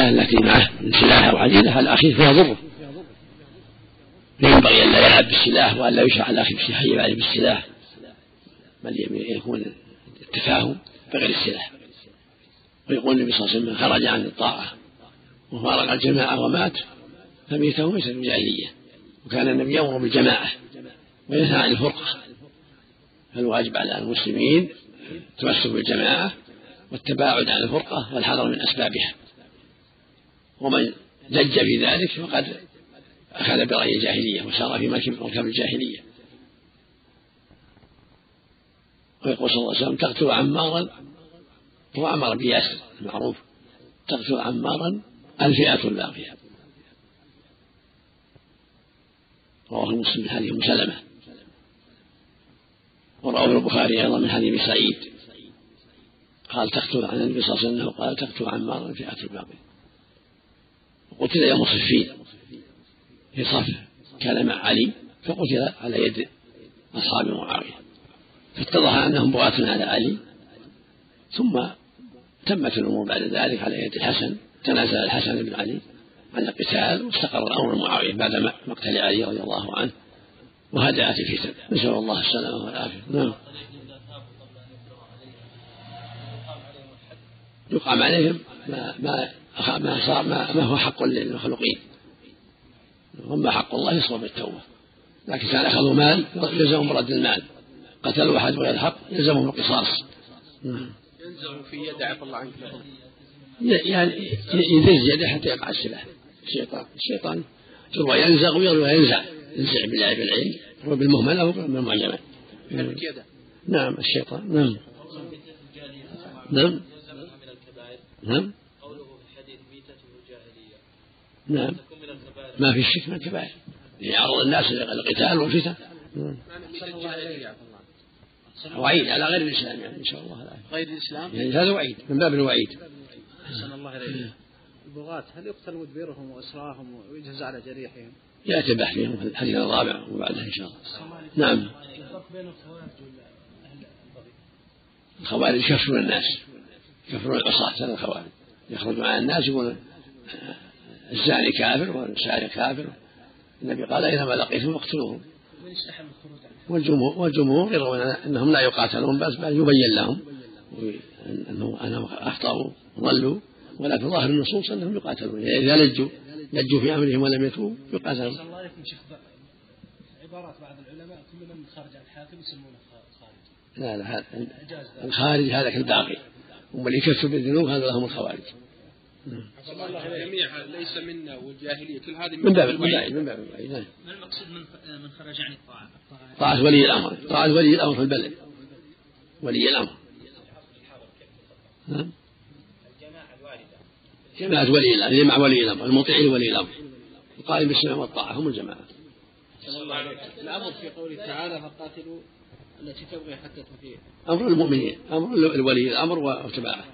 الآلة التي معه من سلاح أو حديدة هذا أخيه فيها ضره فينبغي أن لا يلعب بالسلاح وأن لا يشرع الأخ بحي عليه بالسلاح. بل يكون التفاهم بغير السلاح. ويقول النبي صلى الله عليه وسلم خرج عن الطاعة وفارق الجماعة ومات فميته ليست بجاهلية. وكان النبي يأمر بالجماعة وينهى عن الفرقة. فالواجب على المسلمين التمسك بالجماعة والتباعد عن الفرقة والحذر من أسبابها. ومن لج في ذلك فقد أخذ برأي الجاهلية وسار في مركب الجاهلية. ويقول صلى الله عليه وسلم تقتل عمارا هو عمار بن ياسر المعروف تقتل عمارا الفئة الباقية. رواه مسلم من حديث ام سلمه ورواه البخاري أيضا من حديث سعيد. قال تقتل عن النبي صلى الله عليه وسلم قال تقتل عمارا الفئة الباقية. وقتل يوم صفين في صف كان مع علي فقتل على يد أصحاب معاوية. فاتضح أنهم بغاة على علي. ثم تمت الأمور بعد ذلك على يد الحسن. تنازل الحسن بن علي عن القتال واستقر الأمر معاوية بعد مقتل علي رضي الله عنه. وهدأت الفتن. نسأل الله السلامة والعافية. نعم. يقام عليهم. ما ما ما صار ما, ما هو حق للمخلوقين. وما حق الله يصبر بالتوبة. لكن كان أخذوا مال يلزمهم برد المال. قتلوا أحد بغير حق يلزمهم القصاص. نعم. ينزغ في يده عفى الله عنك. يعني يدز يده حتى يقع السلاح. الشيطان. الشيطان يروى ينزغ ويروى ينزع ينزع بالله بالعين. هو بالمهملة وبالمعجمة نعم الشيطان. نعم. نعم. نعم قوله في الحديث ميتته جاهلية نعم. ما في شك من الكبائر يعرض الناس للقتال والفتن. نعم. وعيد على غير الإسلام يعني إن شاء الله. العافيه غير الإسلام؟ يعني هذا وعيد من باب الوعيد. أحسن الله إليك. البغاة هل يقتل مدبرهم وإسراهم ويجهز على جريحهم؟ يأتي البحث فيهم في الحديث الرابع وبعده إن شاء الله. نعم. الخوارج يكفرون الناس يكفرون العصاة الخوارج. يخرج على الناس يقول الزاني كافر والسارق كافر. النبي قال اينما لقيتم فاقتلوهم. والجمهور والجمهور يرون أنهم لا يقاتلون بس بل يبين لهم. انه أنهم أخطأوا وضلوا. ولكن ظاهر النصوص أنهم يقاتلون. إذا لجوا لجوا في أمرهم ولم يتوبوا يقاتلون. الله عليكم شيخ عبارات بعض العلماء كل من خرج عن الحاكم يسمونه خارج. لا لا هذا الخارج هذا كالباقي. اللي يكفر بالذنوب هذا لهم الخوارج. الجميع ليس منا والجاهلية كل هذه من باب الوعيد من باب الوعيد نعم. ما المقصود من من خرج عن الطاعة؟ طاعة ولي الأمر. طاعة ولي الأمر في البلد. ولي الأمر. نعم. جماعة ولي الأمر. جماعة ولي الأمر. المطيع لولي الأمر. القائم بالسمع والطاعة هم الجماعة. الأمر في قوله تعالى فقاتلوا التي تبغي حتى تفيء أمر المؤمنين. أمر الولي الأمر واتباعه.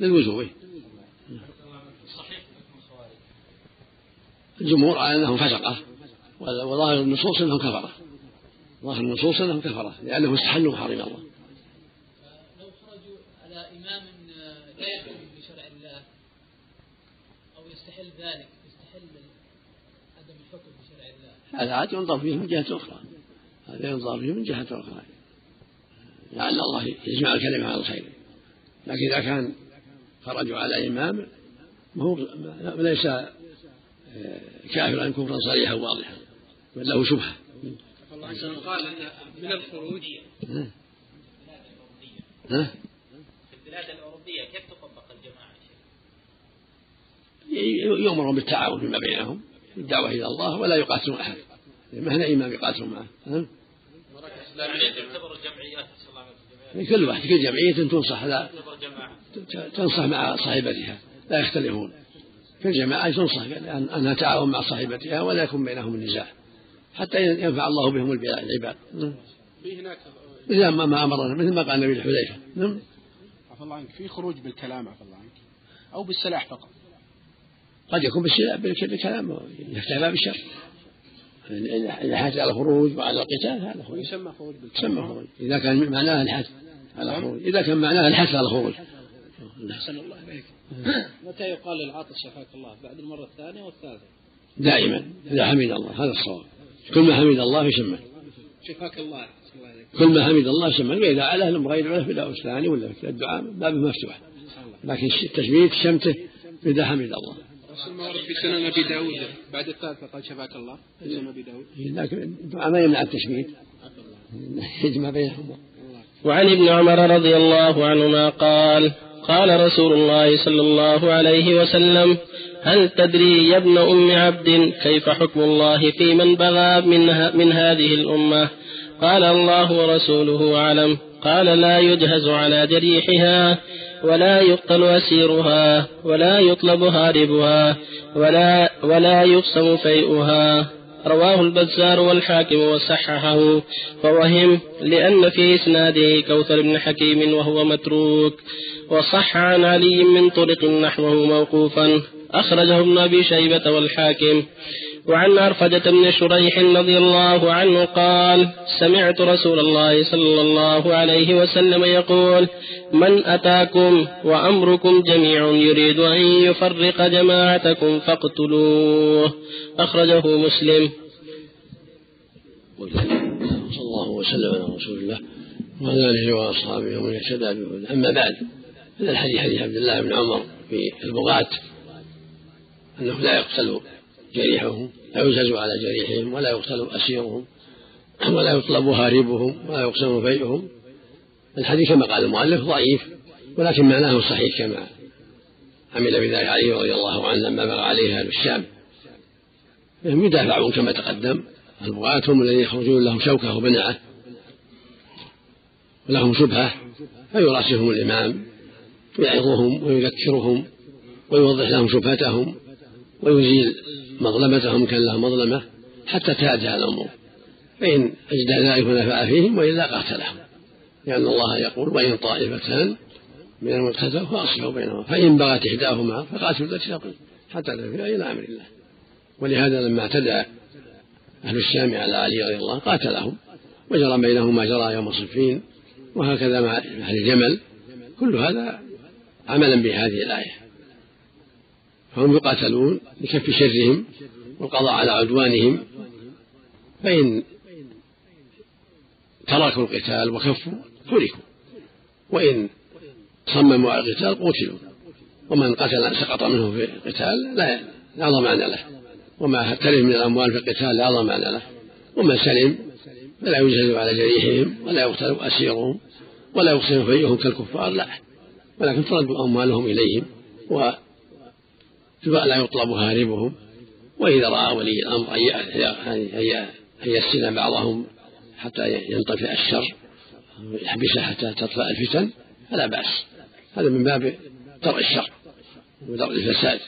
للوجوب الجمهور على أنهم فسقة. وظاهر النصوص أنهم كفرة. ظاهر النصوص أنهم كفرة لأنهم استحلوا محارم الله. لو خرجوا على إمام لا يحكم بشرع الله أو يستحل ذلك يستحل عدم الحكم بشرع الله هذا عاد ينظر فيه من جهة أخرى. هذا ينظر فيه من جهة أخرى. لعل الله يجمع الكلمة على الخير. لكن إذا كان خرجوا على إمام هو ليس كافرا كفرا صريحا واضحا بل له شبهة. الله عز وجل قال أن من الخروج ها؟ في البلاد الأوروبية كيف تطبق الجماعة يؤمرون بالتعاون فيما بينهم بالدعوة إلى الله ولا يقاتلون أحد. ما هنا امام يقاتلون معه ها؟ يعني تعتبر الجمعيات كل واحد كل جمعية تنصح لا؟ تنصح مع صاحبتها لا يختلفون. في الجماعة تنصح أنها تعاون مع صاحبتها ولا يكون بينهم النزاع حتى ينفع الله بهم العباد. نعم. في هناك مثل ما, ما أمرنا. مثل ما قال النبي الحذيفة. نعم. عفى الله عنك. في خروج بالكلام عفى الله عنك أو بالسلاح فقط. قد يكون بالكلام. يفتح باب الشر إذا حاج على الخروج وعلى القتال هذا خروج. يسمى خروج بالكلام. يسمى خروج. إذا كان معناه الحث على الخروج. إذا كان معناه الحث على الخروج. أحسن الله إليك. متى يقال للعاطس شفاك الله؟ بعد المرة الثانية والثالثة. دائما. إذا حمد الله. هذا الصواب. كل ما حمد الله يسمى. شفاك الله. كل ما حمد الله يسمى. وإذا على لم غير له في الثاني ولا في الدعاء. باب مفتوح. لكن التشميت شمته إذا حمد الله. في سنن أبي داود. بعد الثالثة قال شفاك الله. في سنن أبي داود. لكن الدعاء ما يمنع التشميت يجمع بينهما. وعن ابن عمر رضي الله عنهما قال قال رسول الله صلى الله عليه وسلم هل تدري يا ابن أم عبد كيف حكم الله في من بغى من, من هذه الأمة؟ قال الله ورسوله أعلم. قال لا يجهز على جريحها ولا يقتل أسيرها ولا يطلب هاربها ولا, ولا يقسم فيئها. رواه البزار والحاكم وصححه. فوهم لأن في إسناده كوثر بن حكيم وهو متروك. وصح عن علي من طرق نحوه موقوفا. أخرجه ابن أبي شيبة والحاكم. وعن عرفجة بن شريح رضي الله عنه قال سمعت رسول الله صلى الله عليه وسلم يقول من أتاكم وأمركم جميع يريد أن يفرق جماعتكم فاقتلوه أخرجه مسلم. صلى الله وسلم على رسول الله وعلى آله وأصحابه ومن اهتدى أما بعد هذا الحديث حديث عبد الله بن عمر في البغاة أنه لا يقتل جريحهم لا يجاز على جريحهم ولا يقتل أسيرهم ولا يطلب هاربهم ولا يقسم فيئهم الحديث كما قال المؤلف ضعيف ولكن معناه صحيح كما عمل بذلك علي رضي الله عنه لما بغى عليه أهل الشام. فهم يدافعون كما تقدم. البغاة هم الذين يخرجون لهم شوكة وبنعة ولهم شبهة فيراسلهم الإمام يعظهم ويذكرهم ويوضح لهم شبهتهم ويزيل مظلمتهم كان لهم مظلمة حتى تهدى الأمور فإن أجدى ذلك ونفع فيهم وإلا قاتلهم. لأن الله يقول وإن طائفتان من المقتتل فأصلحوا بينهما فإن بغت إحداهما فقاتلوا التي تقل حتى تفيء إلى أمر الله. ولهذا لما اعتدى أهل الشام على علي رضي الله قاتلهم. وجرى بينهم ما جرى يوم صفين. وهكذا مع أهل الجمل كل هذا عملا بهذه الآية. فهم يقاتلون لكف شرهم والقضاء على عدوانهم فإن تركوا القتال وكفوا تركوا وإن صمموا على القتال قتلوا. ومن قتل سقط منه في القتال لا لا ضمان له وما تلف من الأموال في القتال لا ضمان له. ومن سلم فلا يجهز على جريحهم ولا يقتل أسيرهم ولا يقسم فيهم كالكفار لا. ولكن ترد أموالهم إليهم لا يطلب هاربهم وإذا رأى ولي الأمر أن يسن بعضهم حتى ينطفئ الشر يحبسه حتى تطفأ الفتن فلا بأس. هذا من باب درء الشر ودرء الفساد.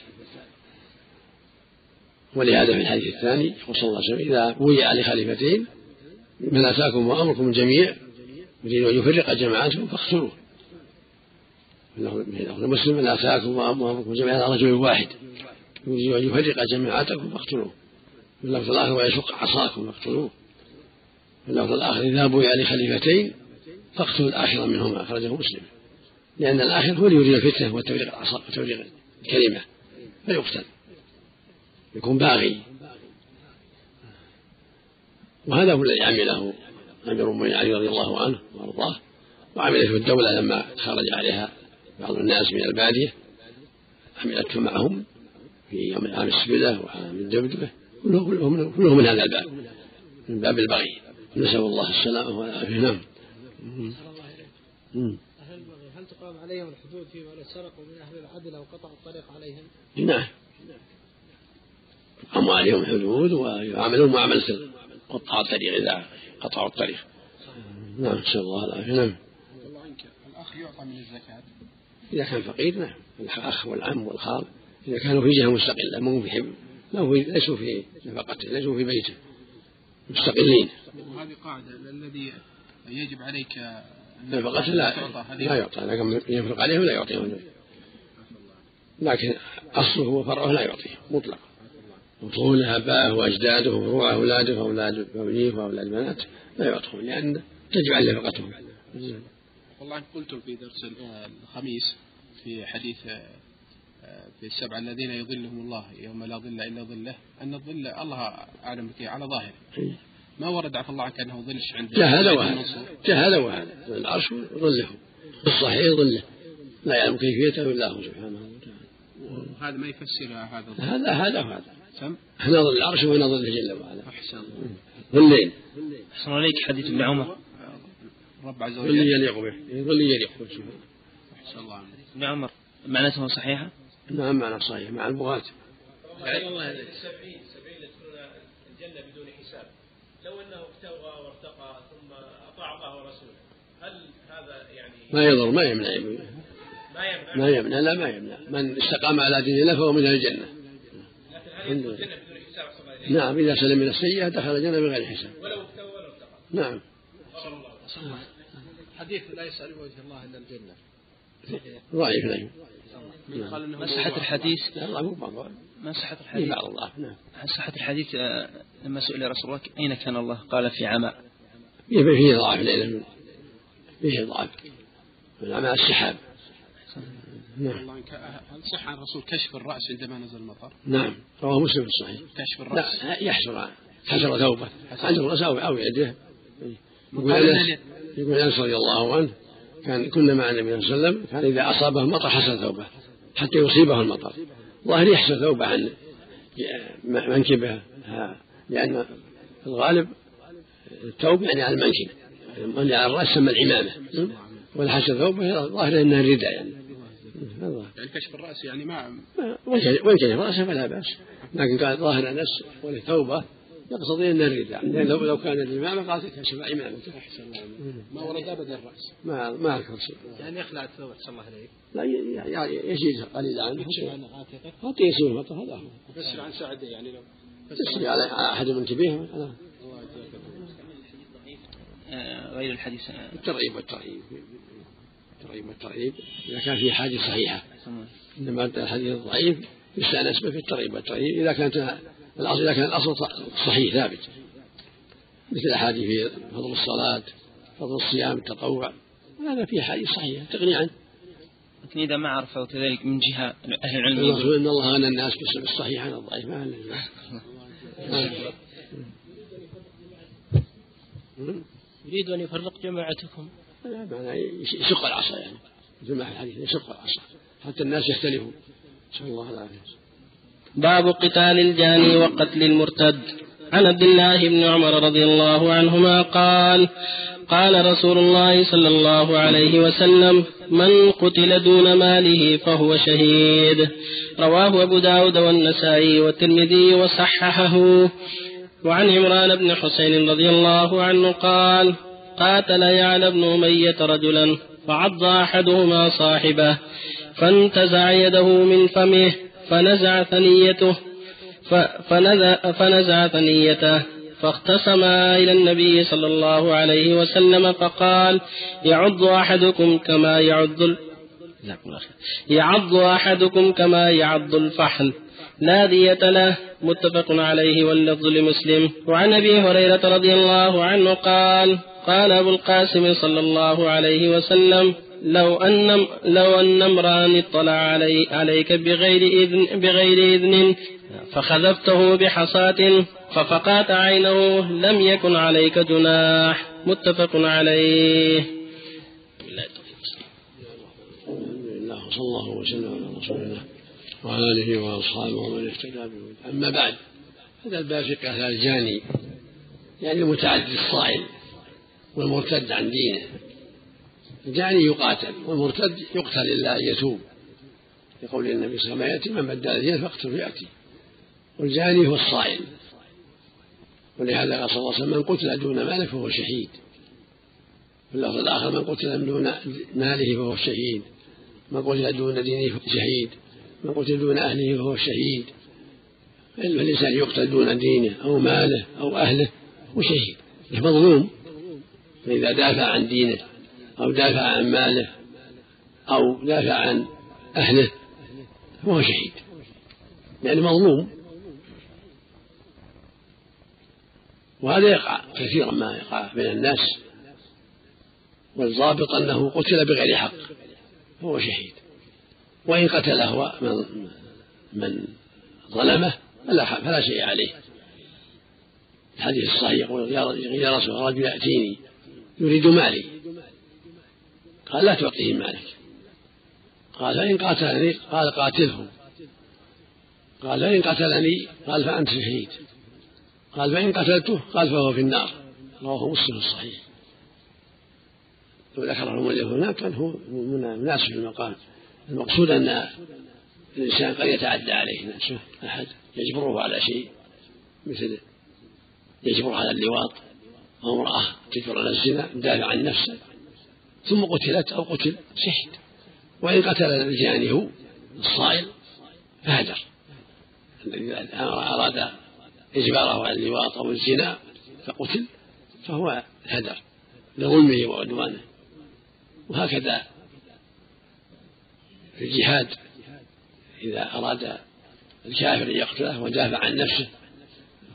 ولهذا في الحديث الثاني يقول صلى الله عليه وسلم إذا بويع لخليفتين من أتاكم وأمركم الجميع يريد أن يفرق جماعتهم فاقتلوه. في مسلم من أتاكم وأمركم الجميع على رجل واحد. يريد أن يفرق جماعتكم فاقتلوه. في اللفظ الآخر ويشق عصاكم فاقتلوه. في اللفظ الآخر إذا بويع لخليفتين فاقتلوا الآخر منهما أخرجه مسلم. لأن الآخر هو اللي يريد الفتنة وتفريق العصا وتفريق الكلمة. فيقتل. يكون باغي. وهذا هو الذي عمله أمير المؤمنين علي رضي الله عنه وأرضاه وعملته الدولة لما خرج عليها بعض الناس من البادية عملته معهم في يوم عام السبلة وعام الدبدبة كلهم كلهم من هذا الباب من باب البغي. نسأل الله السلامة والعافية. نعم. هل تقام عليهم الحدود فيما لو سرقوا من أهل العدل أو قطعوا الطريق عليهم؟ نعم. تقام عليهم الحدود ويعملون معاملة قطاع الطريق إذا قطعوا الطريق. نعم نسأل الله العافية. نعم. الله عنك. الأخ يعطى من الزكاة. إذا كان فقير نعم. الأخ والعم والخال إذا كانوا في جهة مستقلة مو في حب ليسوا في نفقته ليسوا في بيته مستقلين. وهذه قاعدة الذي يجب عليك نفقته لا لا يعطى لكن ينفق عليه ولا يعطيه. لكن أصله وفرعه لا يعطيه مطلقا وطول آبائه وأجداده وفروع أولاده وأولاد أوليه وأولاد بنات لا يعطون لأن تجب عليه نفقتهم والله قلت في درس الخميس في حديث آه، في السبعة الذين يظلهم الله يوم لا ظل إلا ظله أن الظل الله أعلم بك على ظاهره. ما ورد عفى الله عنك أنه ظلش عند جهل وهذا. جهل وهذا. العرش ظله الصحيح ظله. لا يعلم كيفيته إلا هو سبحانه وتعالى. وهذا ما يفسر هذا هذا هذا وهذا. سم؟ هنا ظل العرش وهنا ظله جل وعلا. أحسن ظلين. أحسن عليك حديث ابن عمر. رب عز وجل. يليق به ظل يليق به أحسن الله. عنك. ابن عمر معناته صحيحة؟ نعم معنى صحيح. مع البغاة. السبعين السبعين يدخلون الجنة بدون حساب. لو أنه ابتغى وارتقى ثم أطاع الله ورسوله هل هذا يعني ما يضر ما يمنع. ما يمنع؟ ما يمنع لا ما يمنع. من استقام على دين الله فهو من أهل الجنة. لكن هل يدخل الجنة بدون حساب؟ الله؟ نعم إذا سلم من السيئة دخل الجنة بغير حساب. ولو ابتغى ولو ارتقى نعم. صلى الله حديث لا يسأل وجه الله إلا الجنة. ضعيف لا قال أنه ما صحة الحديث ما صحة في الحديث. بعض الله. نعم. صحة الحديث آه، لما سئل رسول الله أين كان الله؟ قال في عمى. فيه فيه ضعف ليلة فيه ضعف. من أعمال السحاب. نعم. هل صح عن الرسول كشف الرأس عندما نزل المطر؟ نعم. رواه مسلم في الصحيح. كشف الرأس. لا يحسر حسر ثوبه عند الرأس أو أو يده. يقول قال أنس يقول أنس رضي الله عنه كان كنا مع النبي صلى الله عليه وسلم كان إذا أصابه المطر حسر ثوبه حتى يصيبه المطر. ظاهر يحسر ثوبه عن منكبه لأن في الغالب الثوب يعني على المنكب اللي على الرأس سمى العمامة. والحسر ثوبه ظاهر أنها الرداء يعني. هذا يعني كشف الرأس يعني ما وإن كان رأسه فلا بأس. لكن قال ظاهر أنس ولثوبه يقتضي أن الرداء لأن لو لو كان الإمامة قالت كشف إمامته أحسن الله عنك. ما ورد أبدا الرأس. ما ما شيء. يعني يخلع الثوب صلى الله عليه لا يعني يزيد قليل عنه يكشف عن عاتقه حتى يصير المطر هذا هو يفسر عن ساعدة يعني لو يصلي على أحد منكبيه على الله يجزاك الله. آه، غير الحديث. الترغيب والترهيب الترغيب والترهيب إذا كان في حاجة صحيحة. إنما الحديث الضعيف يستأنس به في الترغيب والترهيب إذا كانت الأصل إذا كان الأصل صحيح ثابت. مثل أحاديث في فضل الصلاة فضل الصيام التطوع. هذا في حديث صحيحة تغني عنه. لكن إذا ما عرفوا كذلك من جهة أهل العلم المقصود يقول أن الله غنى الناس بالصحيح عن الضعيف ما يريد أن يفرق جماعتكم. لا معنى يشق العصا يعني. مثل ما في الحديث يشق العصا. حتى الناس يختلفون. نسأل الله العافية. باب قتال الجاني وقتل المرتد. عن عبد الله بن عمر رضي الله عنهما قال قال رسول الله صلى الله عليه وسلم من قتل دون ماله فهو شهيد رواه أبو داود والنسائي والترمذي وصححه. وعن عمران بن حسين رضي الله عنه قال قاتل يعلى بن أمية رجلا فعض أحدهما صاحبه فانتزع يده من فمه فنزع ثنيته فنزع, فنزع ثنيته. فاختصما إلى النبي صلى الله عليه وسلم فقال يعض أحدكم كما يعض. يعض أحدكم كما يعض الفحل. لا دية له متفق عليه واللفظ لمسلم. وعن أبي هريرة رضي الله عنه قال قال أبو القاسم صلى الله عليه وسلم لو أن لو أن امرأ اطلع علي عليك بغير إذن بغير إذن فخذفته بحصاة ففقات عينه لم يكن عليك جناح. متفق عليه. وصلى الله وسلم على رسول الله وعلى آله وأصحابه ومن اهتدى به أما بعد هذا الباب في قتال الجاني يعني المتعدي الصائل والمرتد عن دينه. الجاني يقاتل والمرتد يقتل إلا أن يتوب. لقول النبي صلى الله عليه وسلم يأتي من بدل دينه فاقتل يأتي. والجاني هو الصائل ولهذا قال صلى الله عليه وسلم من قتل دون ماله فهو شهيد. في اللفظ الآخر من قتل دون ماله فهو الشهيد من قتل دون دينه فهو شهيد. من قتل دون أهله فهو الشهيد الإنسان يقتل دون دينه أو ماله أو أهله هو شهيد. مش مظلوم. فإذا دافع عن دينه أو دافع عن ماله أو دافع عن أهله فهو شهيد. يعني مظلوم. وهذا يقع كثيرا ما يقع بين الناس. والضابط أنه قتل بغير حق فهو شهيد. وإن قتله من من ظلمه فلا فلا شيء عليه. الحديث الصحيح يقول يا رسول الله رجل يأتيني يريد مالي. قال لا تعطيه مالك. قال فإن قاتلني قال قاتله قال فإن قتلني قال فأنت شهيد. قال فإن قتلته قال فهو في النار. رواه مسلم الصحيح. وذكره المؤلف هناك كان هو مناسب المقام. المقصود أن الإنسان قد يتعدى عليه نفسه. أحد يجبره على شيء مثل يجبره على اللواط أو امرأة تجبر على الزنا دافع عن نفسه. ثم قتلت أو قتل شهد وإن قتل الجاني هو الصائل فهجر. الذي أراد إجباره على اللواط أو الزنا فقتل فهو هدر لظلمه وعدوانه. وهكذا في الجهاد إذا أراد الكافر أن يقتله ودافع عن نفسه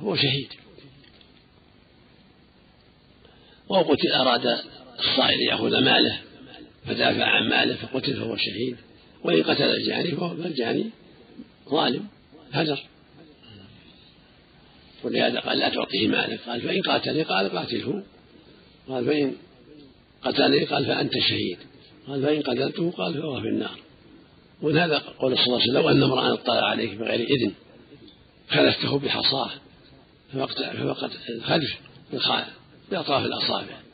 هو شهيد. أو قتل أراد الصائل يأخذ ماله فدافع عن ماله فقتل فهو شهيد وإن قتل الجاني فالجاني ظالم هجر. ولهذا قال لا تعطيه مالك قال فإن قاتلني قال قاتله قال فإن قتلني قال فأنت شهيد قال فإن قتلته قال فهو في النار. ولهذا قول صلى الله عليه وسلم لو أن امرأ اطلع عليك بغير إذن خلفته بحصاة فوقت فوقت الخلف بأطراف الأصابع.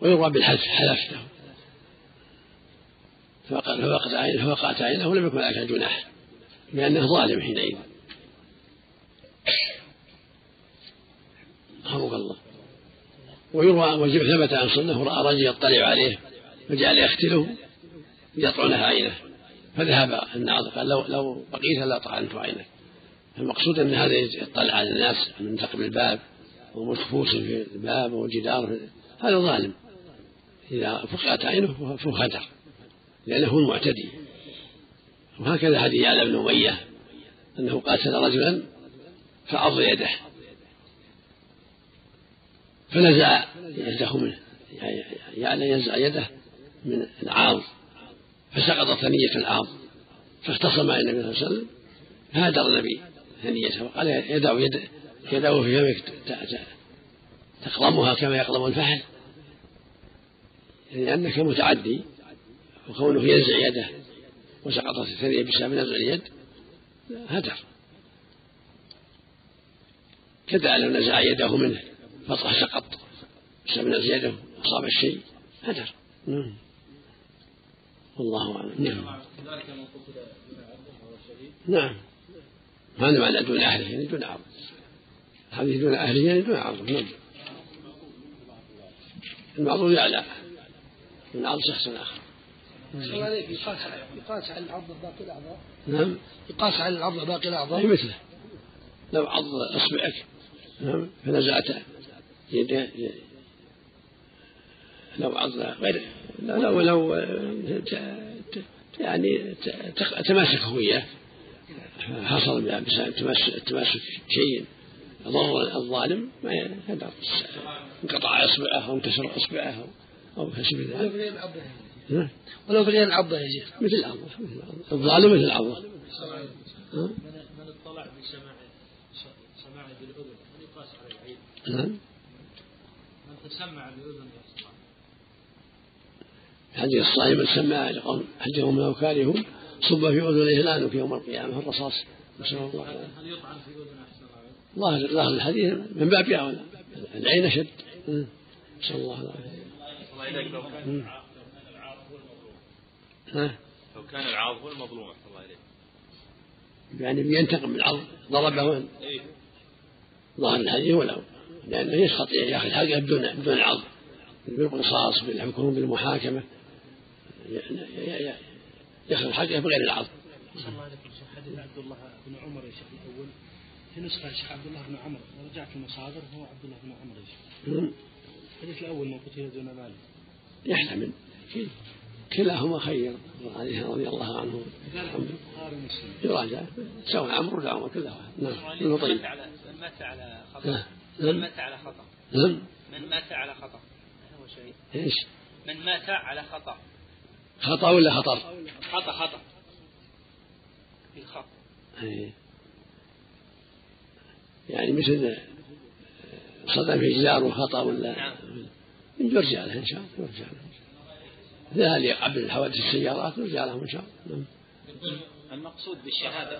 ويروى بالحلف حلفته. فوقت عينه فوقعت عينه لم يكن عليك جناح لأنه ظالم حينئذ. رحمك الله. ويروى وثبت عن سنة راى رجل يطلع عليه فجعل يختله يطعنه عينه. فذهب الناظر قال لو لو بقيت لطعنت عينك المقصود أن هذا يطلع على الناس من ثقب الباب ومخفوص في الباب والجدار هذا ظالم. إذا فقعت عينه فهو هدر لأنه هو المعتدي. وهكذا حديث يعلى بن أمية أنه قاتل رجلا فعض يده. فنزع يده منه يعني ينزع يده من العاض فسقط ثنية العاض فاختصم النبي صلى الله عليه وسلم هادر النبي ثنيته وقال يدع يد يده في فمك تقلمها كما يقلم الفحل. يعني أنك متعدي وكونه ينزع يده وسقطت الثنية بسبب نزع اليد هدر. كذا لو نزع يده منه فطح سقط بسبب نزع يده أصاب الشيء هدر. نعم. والله أعلم. نعم. نعم. هذا معنى دون أهله يعني دون عرض. هذه دون أهله يعني دون عرض. نعم. المعروض يعلى. من عرض شخص آخر. يقاس يقاس على العرض باقي الأعضاء. نعم. يقاس على العرض باقي الأعضاء. أي مثله. لو عض إصبعك. نعم. فنزعت يده لو عض غير لو لو يعني تماسك وياه. حصل بسبب تماسك شيء. ضر الظالم ما انقطع أصبعه أو انكسر اصبعه أو كسب ذلك. ولو بغير العضة يا شيخ مثل العضة الظالم مثل العضة من اطلع بسماع سماع بالاذن هل يقاس على العين؟ نعم. من تسمع بالاذن حديث الصائم السماع لقوم حدهم لو كارهوا صب في اذنه لانك يوم القيامة. الرصاص نسأل الله هل يطعن في أذن ظاهر ظاهر الحديث من باب اولى العين أشد. نسأل الله العافية. الله إليك لو كان العاض هو المظلوم لو كان العاض هو المظلوم أحسن الله إليك. يعني بينتقم من العرض ضربه إيه. ظاهر الحديث ولو لأنه يسقط ياخذ حقه بدون بدون العرض بالقصاص بالحكم بالمحاكمة. ياخذ حقه بغير العرض. صلى الله عليه وسلم حديث عبد الله بن عمر يا شيخ الأول. في نسخة شيخ عبد الله بن عمر. ورجعت المصادر هو عبد الله بن عمر يا شيخ. الحديث الأول من قتل دون مال يحتمل. كلاهما خير. عليه رضي الله عنه. يراجع. سواء عمرو ولا عمر كلها نعم. ابن طيب. من مات على خطأ. من مات على خطأ. نعم من مات على خطأ. هو شيء. إيش؟ من مات على خطأ. خطأ ولا خطر؟ خطأ خطأ. بالخط إيه. يعني مثل صدم في جدار خطأ ولا نعم. يرجع له إن شاء الله يرجع له اللي قبل الحوادث السيارات يرجع لهم إن شاء الله. نعم. المقصود بالشهادة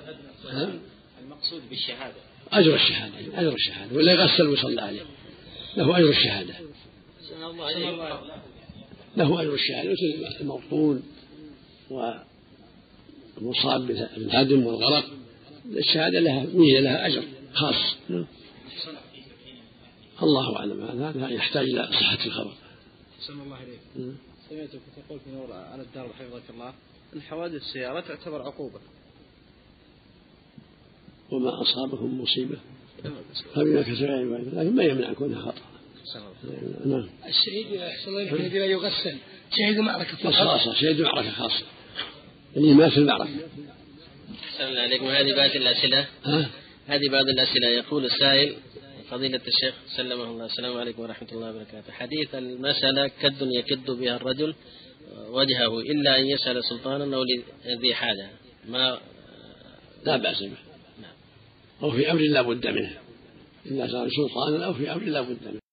ها؟ المقصود بالشهادة. أجر الشهادة أجر الشهادة. ولا يغسل ويصلى عليه. له أجر الشهادة. له أجر الشهادة. مثل المبطون والمصاب بالهدم والغرق. الشهادة لها ميزة لها أجر خاص. نعم. الله أعلم. هذا يحتاج إلى صحة الخبر. أحسن الله عليك. سمعتك تقول في نور على الدار حفظك الله أن حوادث السيارة تعتبر عقوبة. وما أصابكم مصيبة. فبما كسب لكن ما يمنع كونها الله. نعم. الشهيد الله الذي لا يغسل. شهيد معركة بس خاصة شهيد معركة خاصة. اللي مات في المعركة. السلام عليكم. هذه بعض الأسئلة. ها؟ هذه بعض الأسئلة. يقول السائل فضيلة الشيخ سلمه الله. السلام عليكم ورحمة الله وبركاته. حديث المسألة كد يكد بها الرجل وجهه إلا أن يسأل سلطانا أو لذي حاجة. ما لا بأس به. أو في أمر لا بد منه. إلا صار سلطانا أو في أمر لا بد منه.